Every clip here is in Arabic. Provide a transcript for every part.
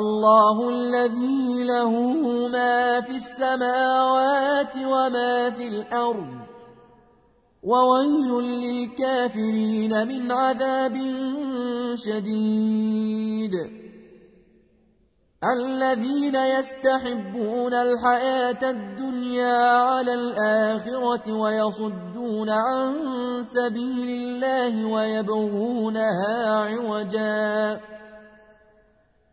الله الذي له ما في السماوات وما في الأرض وويل للكافرين من عذاب شديد. الذين يستحبون الحياة الدنيا على الآخرة ويصدون عن سبيل الله ويبغونها عوجاً.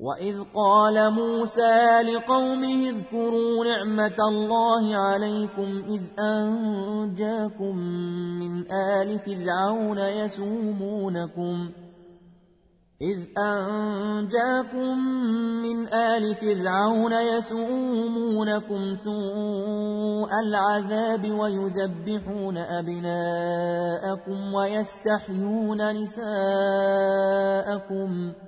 وإذ قال موسى لقومه اذكروا نعمة الله عليكم إذ أنجاكم من آل فرعون يسومونكم إذ أنجاكم من آل فرعون يسومونكم سوء العذاب ويذبحون أبناءكم ويستحيون نساءكم ۖ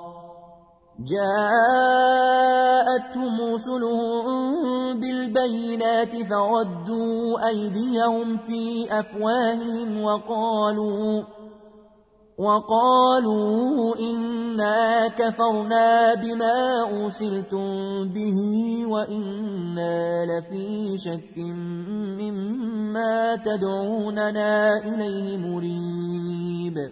جاءتهم رسلهم بالبينات فردوا أيديهم في أفواههم وقالوا وقالوا إنا كفرنا بما أرسلتم به وإنا لفي شك مما تدعوننا إليه مريب.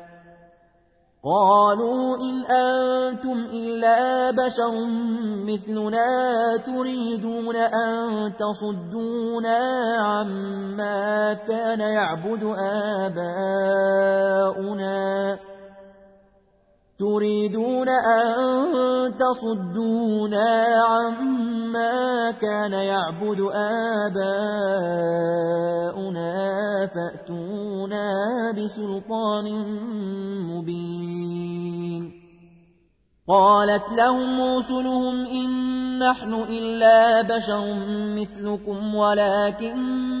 قالوا إن أنتم إلا بشر مثلنا تريدون أن تصدونا عما كان يعبد آباؤنا. تريدون أن تصدونا عما كان يعبد آباؤنا فأتونا بسلطان مبين. قالت لهم رسلهم إن نحن إلا بشر مثلكم ولكن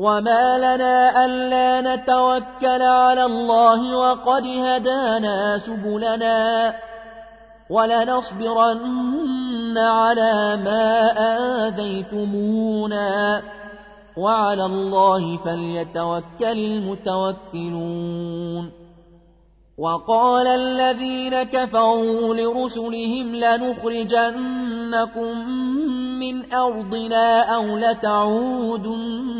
وما لنا ألا نتوكل على الله وقد هدانا سبلنا ولنصبرن على ما آذيتمونا وعلى الله فليتوكل المتوكلون وقال الذين كفروا لرسلهم لنخرجنكم من أرضنا أو لتعودن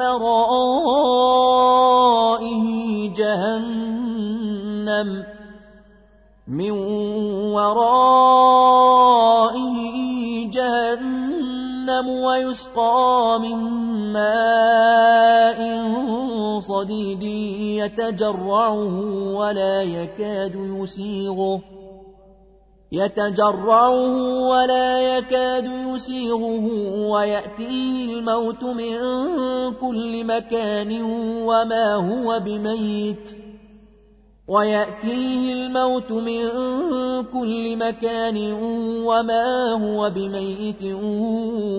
ورائه جهنم من ورائه جهنم ويسقى من ماء صديد يتجرعه ولا يكاد يسيغه يتجرعه ولا يكاد يسيغه ويأتيه الموت من كل مكان وما هو بميت. ويأتيه الموت من كل مكان وما هو بميت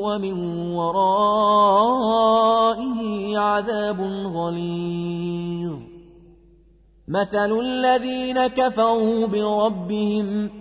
ومن ورائه عذاب غليظ. مثل الذين كفروا بربهم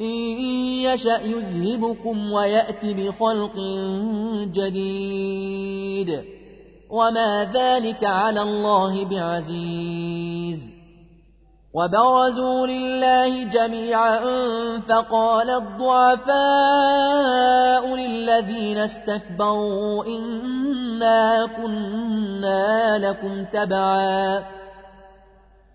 إن يشأ يذهبكم ويأت بخلق جديد. وما ذلك على الله بعزيز. وبرزوا لله جميعا فقال الضعفاء للذين استكبروا إنا كنا لكم تبعاً.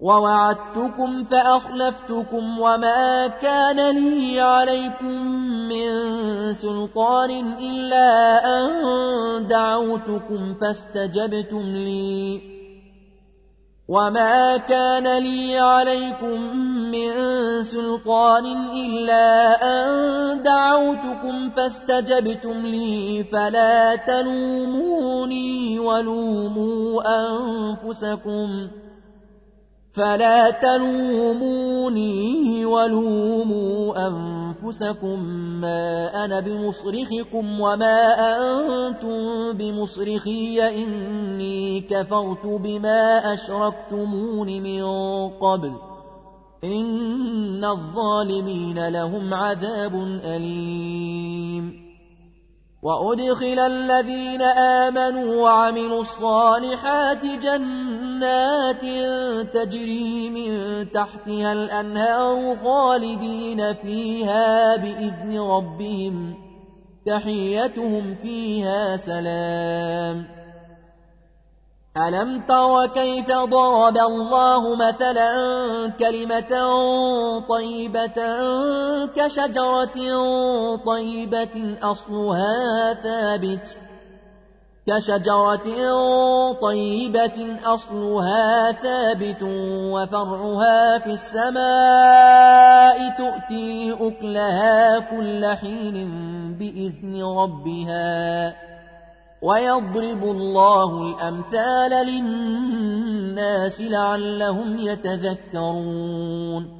ووعدتكم فأخلفتكم وما كان لي عليكم من سلطان إلا أن دعوتكم فاستجبتم لي. وما كان لي عليكم من سلطان إلا أن دعوتكم فاستجبتم لي. فلا تلوموني ولوموا أنفسكم. فلا تلوموني ولوموا أنفسكم ما أنا بمصرخكم وما أنتم بمصرخي إني كفرت بما أشركتمون من قبل إن الظالمين لهم عذاب أليم وأدخل الذين آمنوا وعملوا الصالحات جنات تجري من تحتها الأنهار خالدين فيها بإذن ربهم تحيتهم فيها سلام. ألم تر كيف ضرب الله مثلا كلمة طيبة كشجرة طيبة أصلها ثابت. كشجرة طيبة أصلها ثابت وفرعها في السماء تؤتي أكلها كل حين بإذن ربها ويضرب الله الأمثال للناس لعلهم يتذكرون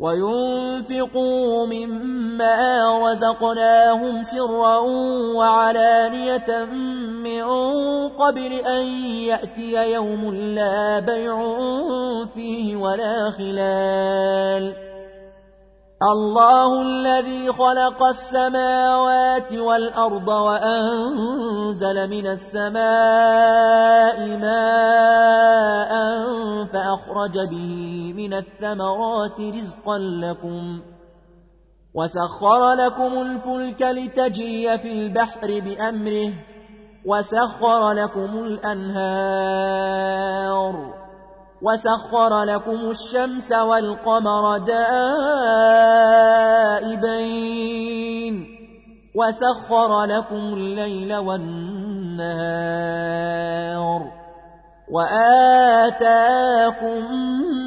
وينفقوا مما رزقناهم سرا وعلانية من قبل أن يأتي يوم لا بيع فيه ولا خلال. الله الذي خلق السماوات والأرض وأنزل من السماء ماء فأخرج به من الثمرات رزقا لكم وسخر لكم الفلك لتجري في البحر بأمره وسخر لكم الأنهار وسخر لكم الشمس والقمر دائبين وسخر لكم الليل والنهار وآتاكم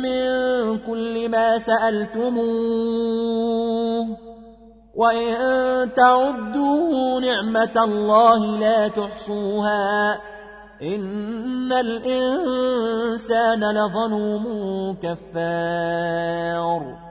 من كل ما سألتموه. وإن تعدوا نعمة الله لا تحصوها. إن الإنسان لظلوم كفار.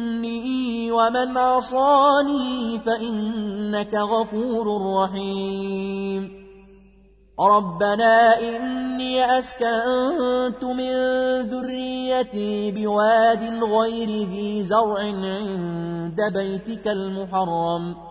ومن عصاني فإنك غفور رحيم ربنا إني أسكنت من ذريتي بواد غير ذي زرع عند بيتك المحرم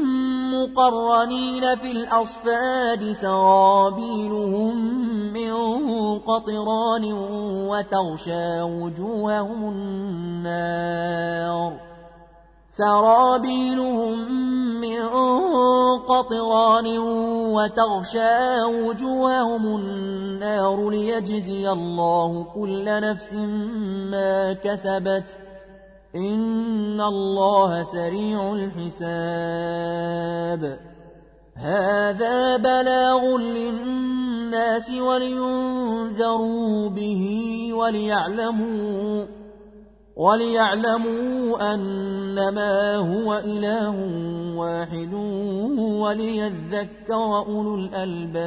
مقرنين في الأصفاد سرابيلهم من قطران وتغشى وجوههم النار. سرابيلهم من قطران وتغشى وجوههم النار ليجزي الله كل نفس ما كسبت. إن الله سريع الحساب هذا بلاغ للناس ولينذروا به وليعلموا وليعلموا أنما هو إله واحد وليذكر أولو الألباب